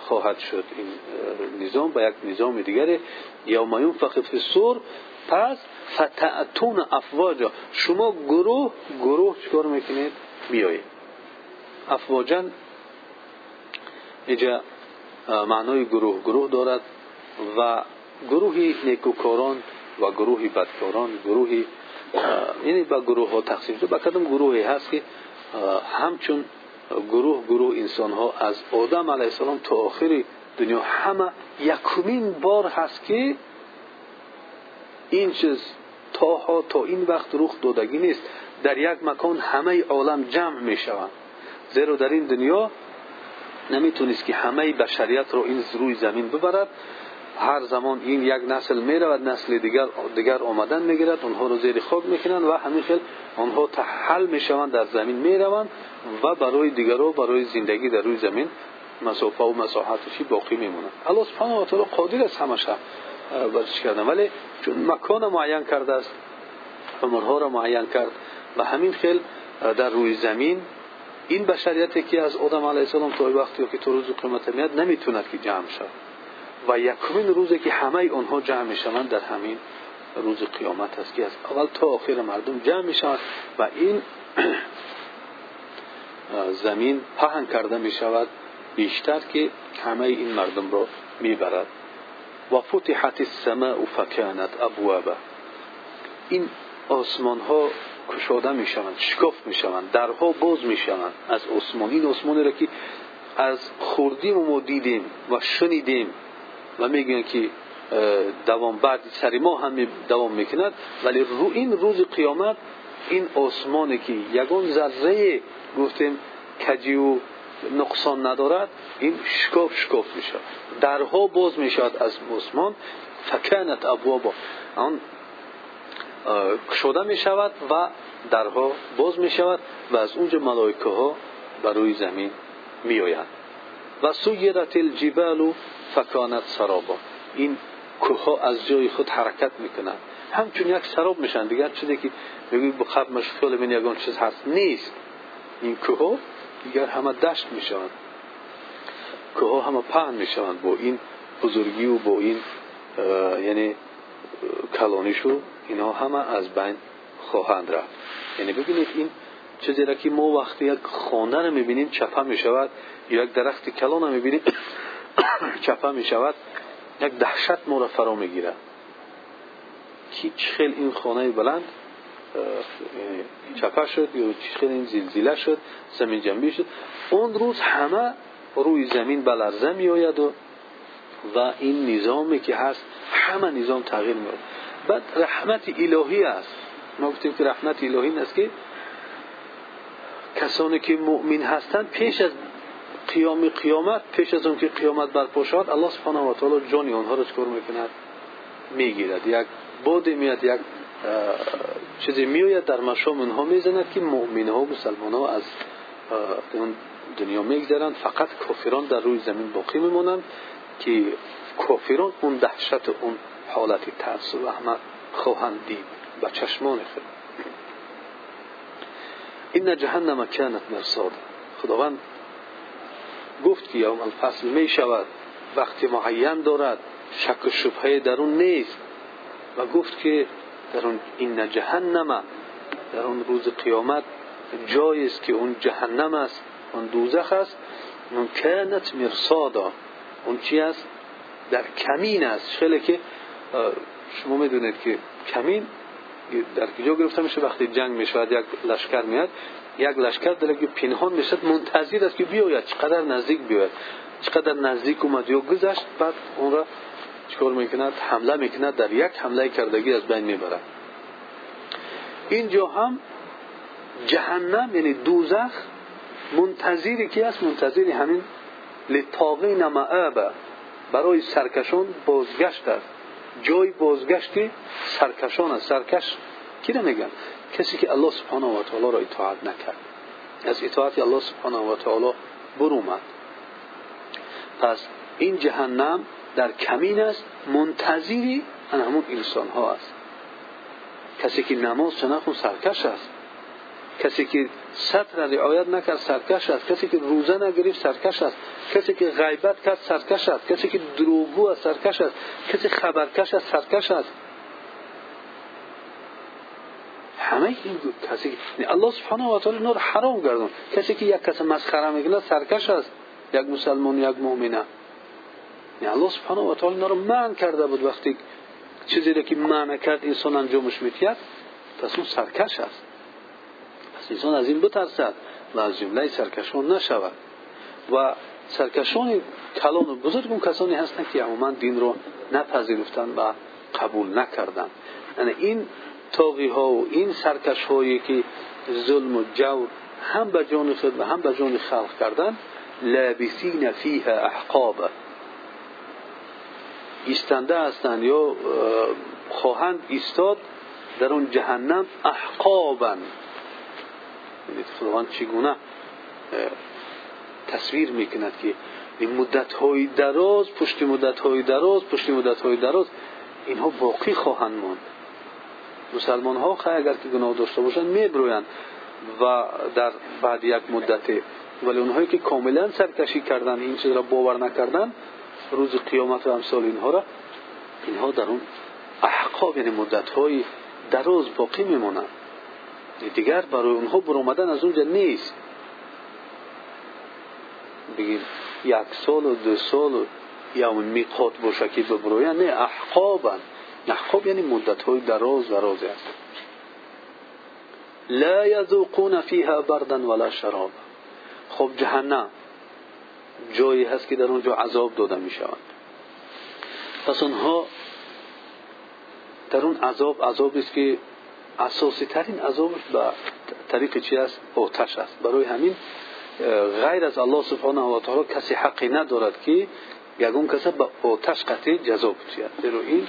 خواهد شد. این نظام به یک نظام دیگر یوم ینفخ فی الصور پس فتعتون افواجا. شما گروه گروه چکار می‌کنید؟ بیایید. افواجا اینجا معنای گروه گروه دارد و گروهی نیکوکاران و گروهی بدکاران گروهی یعنی با گروه ها تقسیم شده. با کدام گروهی هست که همچون گروه گروه انسان ها از آدم علیه السلام تا آخر دنیا همه یکمین بار هست که این چیز تا ها تا این وقت رخ دادگی نیست. در یک مکان همه عالم جمع می شوند زیرا در این دنیا نمی‌تونست که همه بشریت رو این روی زمین ببرد. هر زمان این یک نسل می‌رود نسل دیگر دیگر آمدن می‌گیرد اونها رو زیر خاک می‌کنند و همین خیل آنها تحل می‌شوند در زمین می‌روند و برای دیگرو برای زندگی در روی زمین مسافه و مساحتشی باقی میمونند الله سبحانه و تعالی قادر است همش ورزش کردن. ولی چون مکان معین کرده است عمرها را معین کرد و همین خیل در روی زمین این بشریتی که از آدم علیه السلام تا وقتی که تو روز قیامت میاد نمی‌توند که جمع شد و یکمین روزی که همه آنها جمع می‌شوند در همین روز قیامت است که از اول تا آخر مردم جمع می‌شوند و این زمین پهن کرده می‌شود بیشتر که همه این مردم را می‌برد. و فتحت السماء فکانت ابوابه این آسمان ها کشاده می شوند شکاف می درها باز می از عثمان این را که از خوردیم و ما دیدیم و شنیدیم و میگن که دوام بعد سری ما هم دوام می‌کند. ولی رو این روز قیامت این آسمانی که یگان ذره گفتیم کجی و نقصان ندارد این شکاف شکاف می شود درها باز می شود از عثمان. فکنت ابوابا. آن کشوده می شود و درها باز می شود و از اونجا ملائکه ها بر روی زمین می آیند و سویرت الجبال فکانت سرابا. این کوه از جای خود حرکت می‌کنند. همچون یک سراب میشن. دیگر چیزی که بگوی بخب مشغول من یگان چیز هست نیست. این کوه دیگر همه دشت می‌شوند. کوه همه پهن می‌شوند. با این بزرگی و با این یعنی کلانیشو اینا همه از بین خواهند رفت. یعنی ببینید این چیزی را که ما وقتی یک خانه را می‌بینیم چپه می‌شود یا یک درخت کلان را می‌بینیم چپه می‌شود یک دهشت ما را فرا می‌گیرد که خیلی این خانه بلند چپه شد یا خیلی این زلزله شد زمین جنبی شد. اون روز همه روی زمین بلرزه می آید و و این نظامی که هست همه نظام تغییر می بعد رحمت الهی است. ما گفتیم که رحمت الهی است که کسانی که مؤمن هستند پیش از قیام قیامت پیش از اون که قیامت برپا شود الله سبحانه و تعالی جان آنها را چکار می‌کند؟ می‌گیرد. یک بود میاد یک چیزی میآید در مشام اونها می‌زند که مؤمن ها و مسلمان ها از اون دنیا میگذرند. فقط کافران در روی زمین باقی میمانند که کافران اون دهشت اون حالت ترس و رحمت خواهند دید به چشمان خود. این جهنم کانت مرصاد. خداوند گفت که یوم الفصل می شود وقتی معین دارد شک و شبهه در اون نیست. و گفت که در اون این جهنم در اون روز قیامت جایی است که اون جهنم است اون دوزخ است. اون کانت مرصادا اون چی است؟ در کمین است. خیلی که شما می‌دونید که کمین در کجا گرفته میشه؟ وقتی جنگ می‌شود یک لشکر میاد. یک لشکر که پنهان می‌شد منتظر است که بیاید. چقدر نزدیک بیاید. چقدر نزدیک اومد یا گذشت بعد اون را چکار می‌کند؟ حمله می‌کند. در یک حمله کردگی از بین می‌برد اینجا هم جهنم یعنی دوزخ منتظری کی است منتظری همین لطاغین معابه. برای سرکشان بازگشت است. جای بازگشتی سرکشان است سرکش کی میگن کسی که الله سبحانه و تعالی را اطاعت نکرد. از اطاعت الله سبحانه و تعالی برومد پس این جهنم در کمین است منتظری همون انسان ها است. کسی که نماز چه سرکش است. کسی که سطر رعایت نکرد سرکش است. کسی که روزه نگرفت سرکش است. کسی که غیبت کرد سرکش است. کسی که دروغگو است سرکش است. کسی خبرکش است سرکش است. همه این کسی الله سبحانه و تعالی نور حرام گردون کسی که یک کس مسخره می‌کنه سرکش است. یک مسلمان یک مؤمنه یعنی الله سبحانه و تعالی نور من کرده بود وقتی چیزی را که منع کرد انسان انجامش میتید پس اون سرکش است. انسان از این بترسد و از جمله سرکشان نشود. و سرکشان کلان و بزرگ اون کسانی هستند که عموما دین رو نپذیرفتن و قبول نکردن یعنی این تاغی ها و این سرکش هایی که ظلم و جور هم به جان خود و هم به جان خلق کردن لابسین فیها احقابه ایستنده احقابا خداوند چگونه تصویر می‌کند که این مدت های دراز پشت مدت های دراز پشت مدت های دراز اینها باقی خواهند ماند. مسلمان ها اگر که گناه داشته باشند میبرویند و در بعد یک مدت. ولی اونهایی که کاملا سرکشی کردن این چیز را باور نکردن روز قیامت و امثال اینها را اینها در اون احقاب یعنی مدت های دراز باقی میمونند دیگر برای اونها برومدن از اونجا نیست. بگیم یک سال و دو سال و یوم میقات باشه که ببروین نه احقابا. احقاب یعنی مدت های دراز دراز است لا یذوقون فیها بردا ولا شراب. خب جهنم جایی هست که در اونجا عذاب داده می شوند پس اونها در اون عذاب عذاب است که اساسی ترین عذاب به طریق چی است؟ آتش است. برای همین غیر از الله سبحانه و تعالی کسی حقی ندارد که یگون کسی به آتش قطعی جذاب بشود زیرا این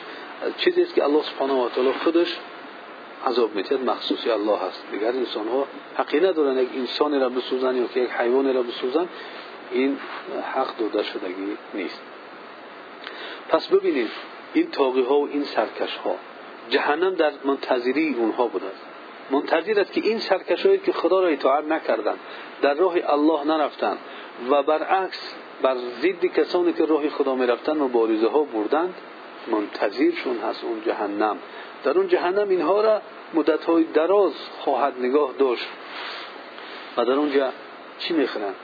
چیزی است که الله سبحانه و تعالی خودش عذاب میتید مخصوصی الله هست. دیگر انسان ها حقی ندارن. یک انسانی را بسوزن یا یک حیوانی را بسوزن این حق داده شدگی نیست. پس ببینید این تاقی ها و این سرکش ها جهنم در منتظری اونها بوده است منتظر است که این سرکشایی که خدا را اطاعت نکردند در راه الله نرفتند و برعکس بر ضد کسانی که راه خدا می‌رفتند مبارزه ها بردند منتظرشون هست اون جهنم. در اون جهنم اینها را مدت های دراز خواهد نگاه داشت. و در اونجا چی می‌خورند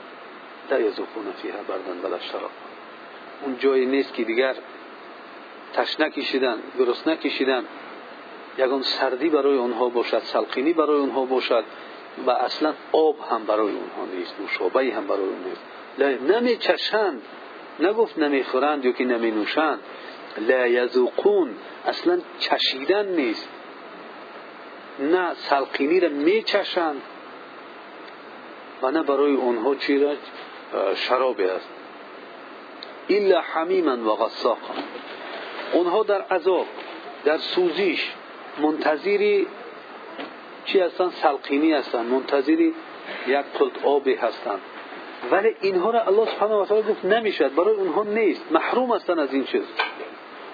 لا یذوقون فیها بردن ولا شراب. اون جایی نیست که دیگر تشنه کشیدن گرسنه کشیدن. سردی برای آنها باشد سلقینی برای آنها باشد و اصلا آب هم برای آنها نیست نوشابه هم برای آنها نیست. نمی چشند نگفت نمی خورند یا که نمی نوشند لا یذوقون اصلا چشیدن نیست. نه سلقینی را می چشند و نه برای آنها چی را؟ شرابی است. الا حمیما و غساقا اونها در عذاب در سوزیش منتظری چی هستند سلقینی هستند منتظری یک قلط آبی هستند ولی اینها را الله سبحانه و تعالی گفت نمی‌شد برای اونها نیست. محروم هستند از این چیز.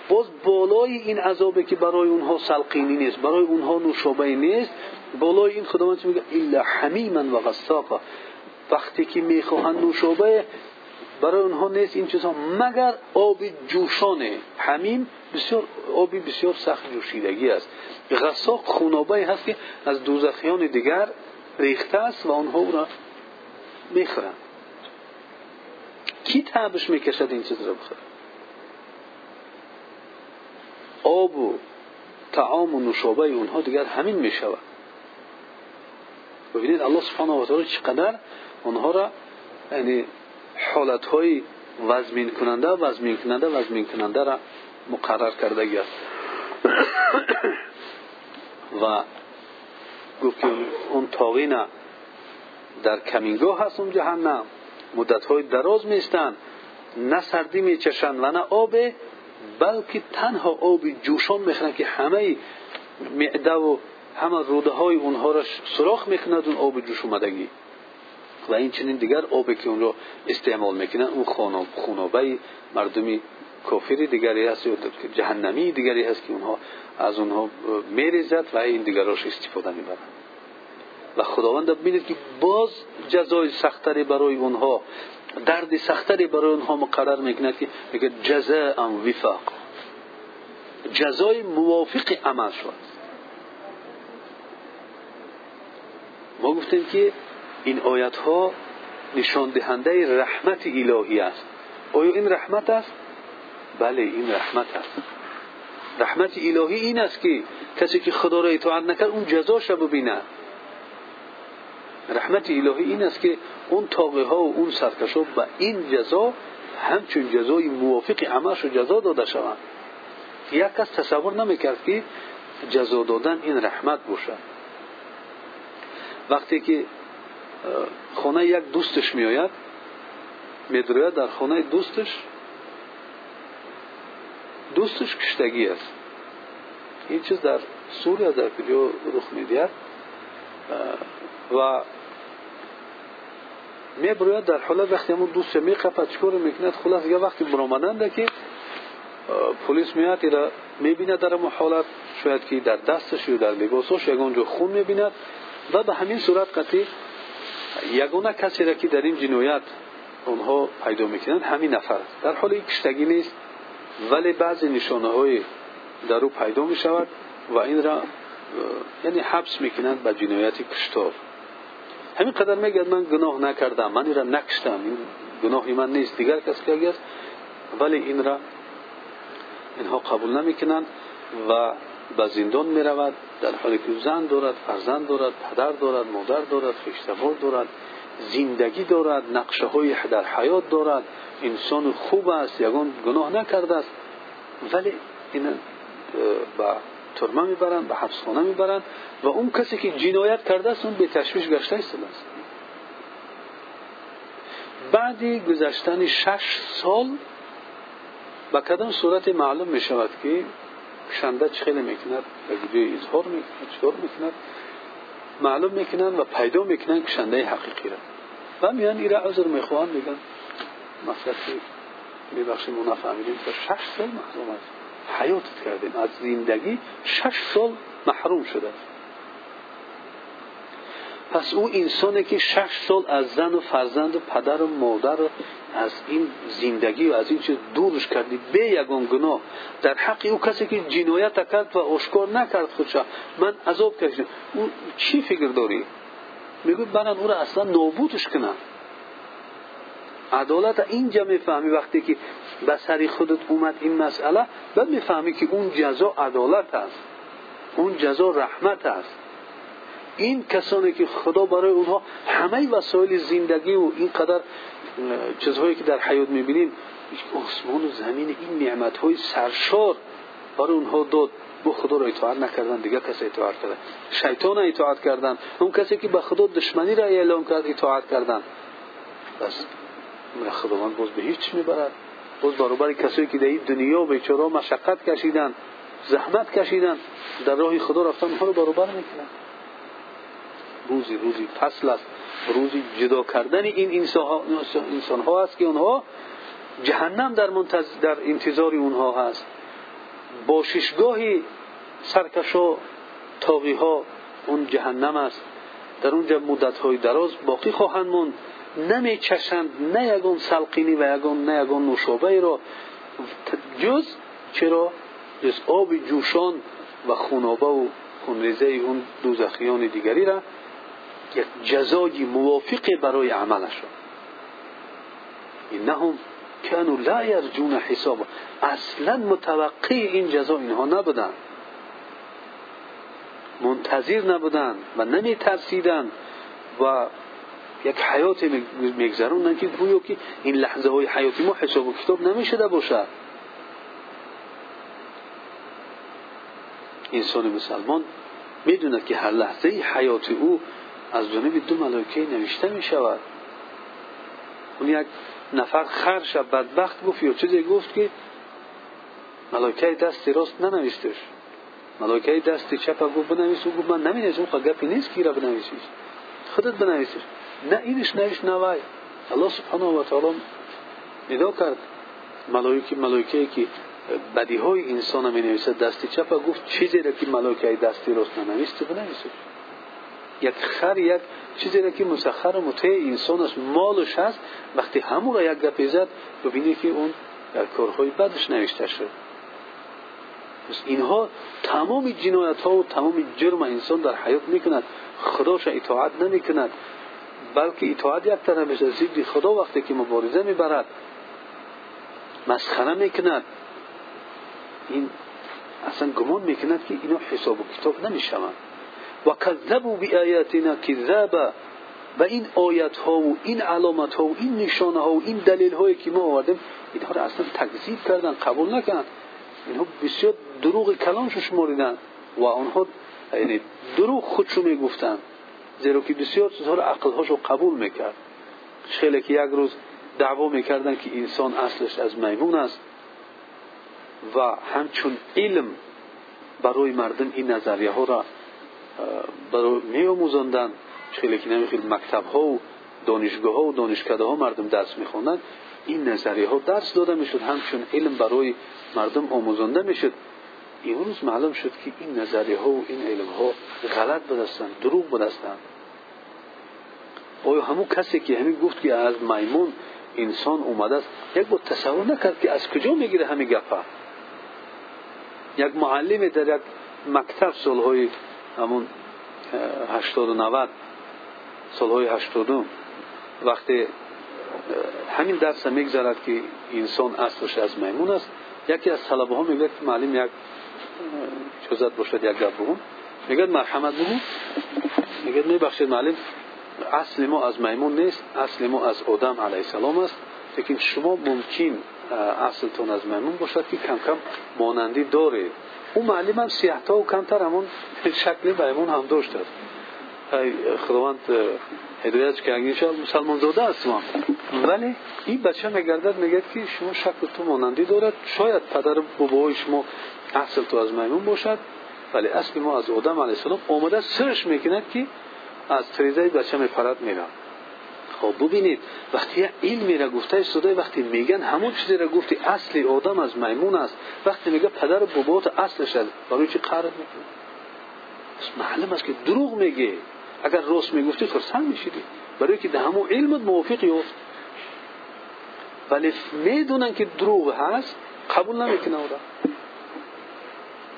باز بالای این عذابی که برای اونها سلقینی نیست. برای اونها نوشابه نیست. بالای این خداوند میگه؟ الا حمیما و غساقا. وقتی که می‌خواهند نوشابه برای اونها نیست این چیزها مگر آب جوشانه حمیم بسیار آبی بسیار سخت جوشیدگی است. غساق خونابه هست که از دوزخیان دیگر ریخته است و آنها او را می‌خورند. کی تعبش می‌کشد این چیز را بخوره آب و تعام و نوشابه اونها دیگر همین می‌شود. ببینید الله سبحانه و تعالی چقدر آنها را یعنی حالت های وزمین کننده وزمین کننده وزمین کننده را مقرر کرده است. و گفت که اون تاغین در کمینگاه هست اون جهنم مدت های دراز میستند نه سردی میچشند و نه آب بلکه تنها آب جوشان می‌خورند که همه معده و همه روده های اونها را سراخ می‌کند اون آب جوش اومدگی. و این چنین دیگر آبی که اون رو استعمال می‌کنن اون خونابه مردمی کافری دیگری هست یا جهنمی دیگری هست که اونها از اونها میریزد و این دیگراش استفاده می‌برند و خداوند ببینید که باز جزای سختری برای اونها درد سختری برای اونها مقرر می‌کنه که میگه جزاء وفاق. جزای موافق عمل شد. ما گفتیم که این آیت ها نشان دهنده رحمت الهی است. آیا این رحمت است؟ بله این رحمت است. رحمت الهی این است که کسی که خدا را اطاعت نکرد اون جزاش را ببیند رحمت الهی این است که اون تاقه ها و اون سرکش ها به این جزا همچون جزای موافق عملش و جزا داده شوند. یک کس تصور نمی‌کرد که جزا دادن این رحمت باشد. وقتی که خانه یک دوستش میآید. میدروید در خانه دوستش. دوستش کشتگی است. این چیز در سوریه در کجا رخ می‌دهد. و میبروید در حالت وقتی همون دوست میقپد چکار می‌کند؟ خلاص یه وقتی برامدند که پلیس میاد ایرا می‌بیند در اون حالت. شاید که در دستش یا در لباسش یگان خون می‌بیند. و به همین صورت قطعی یگانه کسی را که در این جنایت اونها پیدا می‌کنند همین نفر است. در حال کشتگی نیست ولی بعضی نشانه های در پیدا می شود و این را یعنی حبس می‌کنند به جنایت کشتار. همین قدر میگه من گناه نکردم من این را نکشتم این گناهی من نیست. دیگر کسی که است ولی این را اینها قبول نمی‌کنند و به زندان می رود در حالی که زن دارد فرزند دارد پدر دارد مادر دارد خیشتوار دارد زندگی دارد نقشه های در حیات دارد انسان خوب است یگان گناه نکرده است. ولی این به ترمه می‌برند به حبسخانه می‌برند و اون کسی که جنایت کرده است اون به تشویش گشته است. بعدی گذشتن شش سال به کدام صورت معلوم می شود که کشنده خیلی می‌کند؟ و ویدیو اظهار می‌کند چطور می‌کند. معلوم می‌کنند و پیدا می‌کنند کشنده حقیقی را. و میان ایره عذر می‌خواهند میگن مثلا میبخشیم ما نفهمیدیم تا شش سال محروم است. حیاتت کردیم. از زندگی شش سال محروم شده پس او انسانی که شش سال از زن و فرزند و پدر و مادر از این زندگی و از این چیز دورش کردی. به یگان گناه. در حق او کسی که جنایت کرد و اشکار نکرد خودشا. من عذاب کشیدم او چی فکر داری؟ میگه برن او را اصلا نابودش کنن عدالت اینجا می‌فهمی وقتی که به سری خودت اومد این مسئله بعد می‌فهمی که اون جزا عدالت است. اون جزا رحمت است. این کسانی که خدا برای اونها همه وسایل زندگی و اینقدر چیزهایی که در حیات می‌بینیم آسمان و زمین این نعمت های سرشار برای اونها داد. با خدا را اطاعت نکردن دیگر کسی اطاعت کردن. شیطان اطاعت کردن. اون کسی که به خدا دشمنی را اعلام کرد اطاعت کردن. بس. خداوند باز به هیچ می‌برد. باز برابر کسایی که در این دنیا بیچاره مشقت کشیدن زحمت کشیدن در راه خدا رفتن اونها رو برابر می‌کنن. روزی روزی فصل است. روزی جدا کردن این انسان ها است که اونها جهنم در, در انتظار اونها هست. باششگاه سرکش و تاقی ها اون جهنم است. در اونجا مدت های دراز باقی خواهند موند. نمی چشند نه یگان سلقینی و یگان نه یگان نوشابه را. جز چرا؟ جز آب جوشان و خونابه و خونریزه اون دوزخیان دیگری را یک جزای موافق برای عملشون اینهم کانو لا یرجون حساب. اصلا متوقع این جزا اینها نبودن. منتظر نبودن و نمی ترسیدن و یک حیات میگذروندن که گویا که این لحظه های حیاتی ما حساب و کتاب نمی‌شده باشد انسان مسلمان می‌دوند که هر لحظه حیات او از جانب دو ملائکه نوشته می شود. اون یک نفر خرش بدبخت گفت یا چیزی گفت که ملائکه دست راست ننوشتش. ملائکه دست چپ گفت بنویس. او گفت من نمی‌نویسم اون گپی نیست که را بنویسیش. خودت بنویسیش. نه اینش نوشت نوای الله سبحانه و تعالی ندا کرد. ملائکه ملائکه که بدی های انسان می نویسد دست چپ گفت چیزی را که ملائکه دستی راست ننویسته بنویسش. یک خر یک چیزی را که مسخر و مطیع انسان است مالش هست وقتی همون را یک گپی زد ببینی که اون در کارهای بدش نوشته شد. پس اینها تمام جنایت ها و تمام جرم انسان در حیات می‌کند. خداش اطاعت نمی‌کند. بلکه اطاعت یک طرف از ضد خدا وقتی که مبارزه می‌برد مسخره می‌کند. این اصلا گمان می‌کند که اینا حساب و کتاب نمی‌شوند. و کذبوا بآیاتنا کذابا. و این آیت ها و این علامت ها و این نشانه ها و این دلیل هایی که ما آوردیم اینها را اصلا تکذیب کردن قبول نکردن. اینها بسیار دروغ کلامش شماریدن و آنها یعنی دروغ خودشو می‌گفتن زیرا که بسیار چیزها را قبول می‌کرد. خیلی که یک روز دعوا می‌کردن که انسان اصلش از میمون است و همچون علم برای مردم این نظریه ها را برای می آموزاندن خیلی که نمیخیل مکتب ها و دانشگاه ها و دانشکده ها مردم درس میخوندن این نظریه ها درس داده می‌شد. همچون علم برای مردم آموزانده می‌شد امروز معلوم شد که این نظریه ها و این علم ها غلط بدستن دروغ بدستن آیا همون کسی که همین گفت که از میمون انسان اومده است یک بار تصور نکرد که از کجا می‌گیره همین گفه؟ یک معلم در یک مکتب سالهای و نوت سالهای هشتادم وقتی همین درس می‌گذارد که انسان اصلش از میمون است. یکی از طلبه ها میگه که معلم یک چوزت باشد یک گپ بگم میگه مرحمت بگو. میگه میبخشید معلم اصل ما از میمون نیست اصل ما از آدم علیه السلام است. لیکن شما ممکن اصلتون از میمون باشد که کم کم مانندی اون معلم هم سیحتا و کمتر همون شکل میمون هم داشت خداوند هدایت که اگه مسلمان زاده است ما. ولی این بچه میگردد میگه که شما شکل تو مانندی دارد. شاید پدر بابای شما اصل تو از میمون باشد ولی اصل ما از آدم علیه السلام آمده سرش می‌کند که از تریزه بچه میپرد میرم خب ببینید وقتی علمی را گفته استاده وقتی میگن همون چیزی را گفتی اصل آدم از میمون است. وقتی میگه پدر بابات اصلش است برای چی قرار می‌کنه معلوم است که دروغ میگه. اگر راست می‌گفتی خرسند میشیدی. برای که همون علمت موافق یافت. ولی می‌دونن که دروغ هست قبول نمی‌کنه او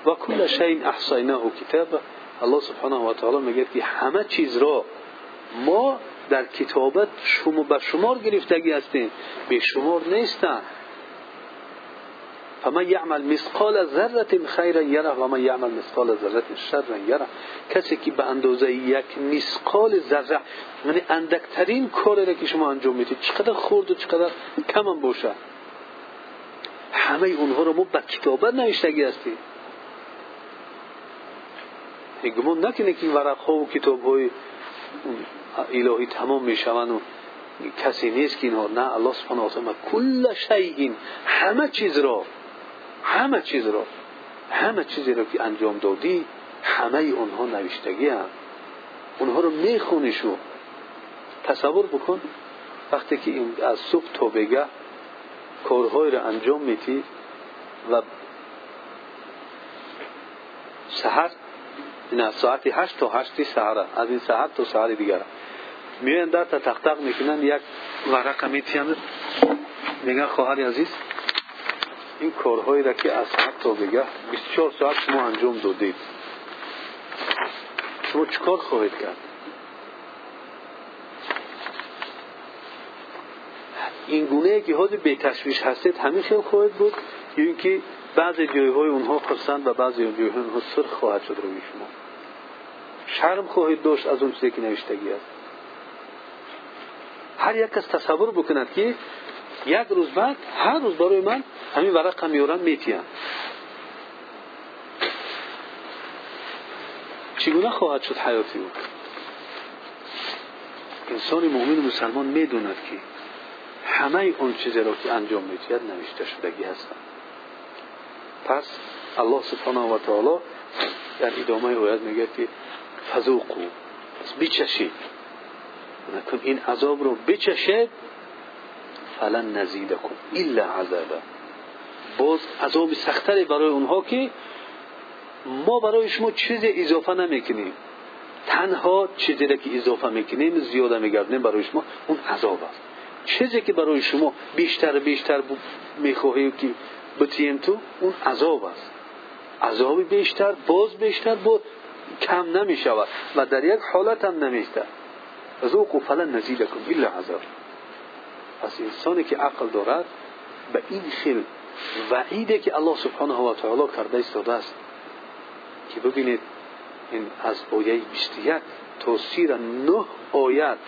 و کل شیء احصیناه کتاب الله سبحانه و تعالی میگه که همه چیز را ما در کتابت شما بر شمار گرفتگی هستیم به شمار نیستن فمن یعمل مثقال ذره خیرا یره و من یعمل مثقال ذره شرا یره. کسی که به اندازه یک مثقال ذره یعنی اندکترین کاری را که شما انجام می‌دید چقدر خورد و چقدر کم هم باشه. همه اونها رو ما به کتابت نوشتگی هستیم. گمان نکنه که ورق ها و کتاب های الهی تمام می‌شوند و کسی نیست که اینها نه الله سبحانه و تعالی کل شیء همه چیز را همه چیز را همه چیزی را که انجام دادی همه اونها نوشتگی هم اونها رو می‌خونی شو تصور بکن وقتی که این از صبح تا بگه کارهای را انجام میتی و سحر از ساعت هشت تا هشتی سهره از این ساعت تا سهر دیگر میان در تا تختق می‌کنن یک ورق میتیند میگن خواهر عزیز این کارهایی را که از ساعت تا بگه 24 ساعت شما انجام دادید شما چکار خواهید کرد این گونه که حاضر به تشویش هستید همین خیلی خواهد بود یا اینکه بعضی جایهای اونها خرسند و بعضی جایهای اونها سرخ خواهد شد روی شما. شرم خواهید داشت از اون چیزی که نوشتگی است. هر یک کس تصور بکند که یک روز بعد هر روز برای من همین ورق هم میارن میتیم چگونه خواهد شد حیاتی او؟ انسان مؤمن مسلمان می‌دوند که همه اون چیزی را که انجام میتید نوشته شدگی هستند. پس الله سبحانه و تعالی در ادامه آیت میگه که فذوقو پس بچشید. نکن این عذاب رو بچشید فلن نزیدکم الا عذابا. باز عذاب سختری برای اونها که ما برای شما چیز اضافه نمی‌کنیم. تنها چیزی را که اضافه می‌کنیم زیاده میگردیم برای شما اون عذاب است. چیزی که برای شما بیشتر بیشتر می‌خواهیم که بتیم تو اون عذاب است. عذاب بیشتر باز بیشتر با کم نمی شود و در یک حالت هم نمیسته ذوقوا فلن نزیدکم الا عذاب. پس انسانی که عقل دارد به این خیل وعیده که الله سبحانه و تعالی کرده ایستاده است که ببینید این از آیه 21 تا سیر نه آیت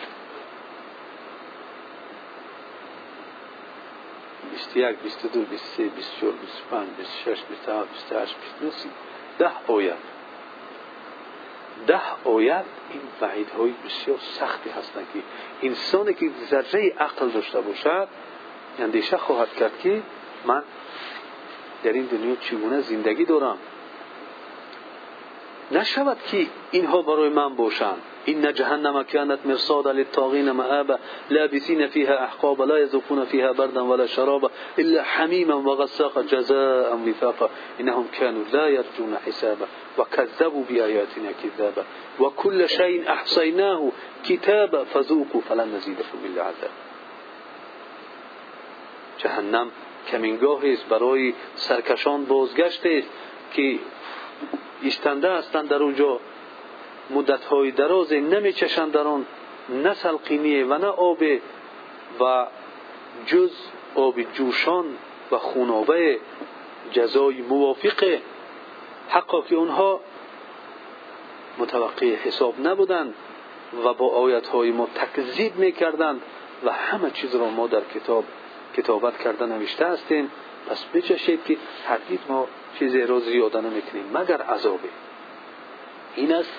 21 22 23 24 25 26 27 28 29 ده آیت ده آیت این وعید های بسیار سختی هستند که انسانی که ذره عقل داشته باشد اندیشه خواهد کرد که من در این دنیا چگونه زندگی دارم نشود که اینها برای من باشند. إن جهنم كانت مرصادا للطاغين مآبا لابسين فيها أحقابا لا يذوقون فيها بردا ولا شرابا إلا حميما وغساقا جزاء وفاقا. إنهم كانوا لا يرجون حسابا وكذبوا بآياتنا كذابا وكل شيء أحصيناه كتابا فذوقوا فلن نزيدكم إلا عذاب. جهنم کمینگاهی است برای سرکشان بازگشت است که ایستنده هستند در اونجا. مدت های دراز نمی چشند در آن نه سلقینیه و نه آب و جز آب جوشان و خونابه جزای موافقه حقا که اونها متوقع حساب نبودند و با آیت های ما تکذیب می‌کردند و همه چیز را ما در کتاب کتابت کرده نوشته هستیم. پس بچشید که هرگز ما چیزی را زیاده نمی‌کنیم مگر عذابه این است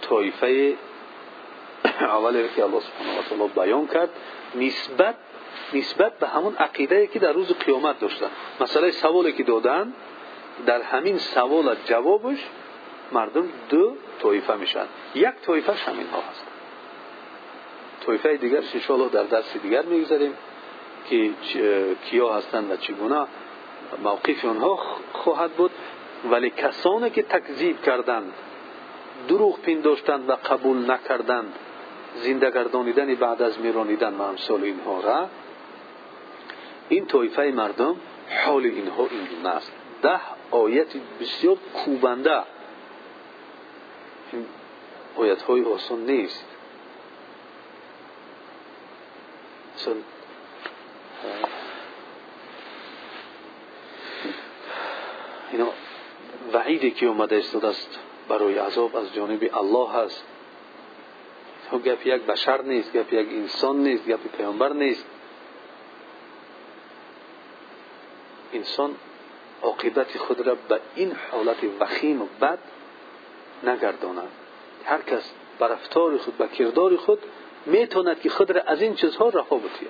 طایفه اولی که الله سبحانه و تعالی بیان کرد نسبت نسبت به همون عقیده که در روز قیامت داشتن. مسئله سوالی که دادن در همین سوال جوابش مردم دو طایفه میشن. یک طایفهش همین ها هست. طایفه دیگرش انشاءالله در درس دیگر می‌گذاریم که کیا هستند و چگونه. موقف آنها خواهد بود ولی کسانی که تکذیب کردند دروغ پنداشتند و قبول نکردند زنده گردانیدن بعد از میرانیدن و اینها را این طایفه مردم حال اینها این است. ده آیت بسیار کوبنده. آیت های آسان نیست. اینا وعیدی که اومده استاد است برای عذاب از جانب الله هست. گپ یک بشر نیست گپ یک انسان نیست گپ پیامبر نیست. انسان عاقبت خود را به این حالت وخیم و بد نگرداند. هر کس بر رفتار خود به کردار خود می‌تواند که خود را از این چیزها رها بتید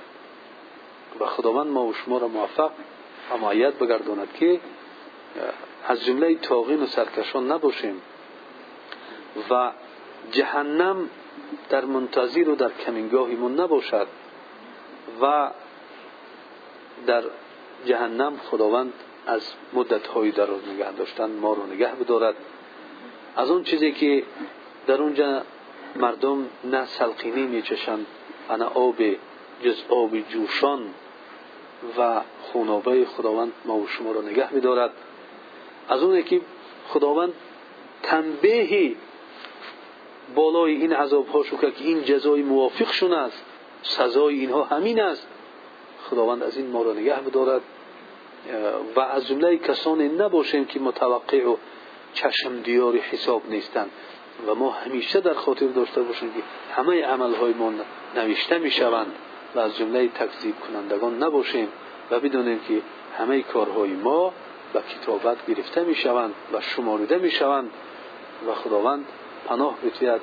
و خداوند ما و شما را موفق معید بگرداند که از جمله تاغین و سرکشان نباشیم. و جهنم در منتظر و در کمینگاهیمون نباشد و در جهنم خداوند از مدت های دراز نگه داشتن ما رو نگه بدارد. از اون چیزی که در اونجا مردم نه سلقینی میچشند آب جز آب جوشان و خونابه خداوند ما و شما را نگه بدارد اون که خداوند تنبیهی بالای این عذاب ها شو که این جزای موافق شون است. سزای اینها همین است. خداوند از این ما را نگه بدارد و از جمله کسانی نباشیم که متوقع و چشم دیار حساب نیستند. و ما همیشه در خاطر داشته باشیم که همه عمل های ما نوشته می شوند و از جمله تکذیب کنندگان به کتابت گرفته می شوند و شماریده می شوند و خداوند پناه بتوید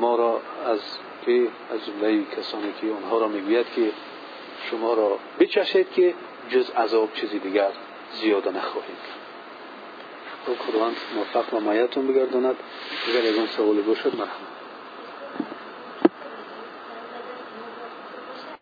ما را از که از جمله کسانی که آنها را می‌گوید که شما را بچشید که جز عذاب چیزی دیگر زیاده نخواهید. خداوند موفق و مایتون بگرداند. اگر از سوالی باشد مرحمت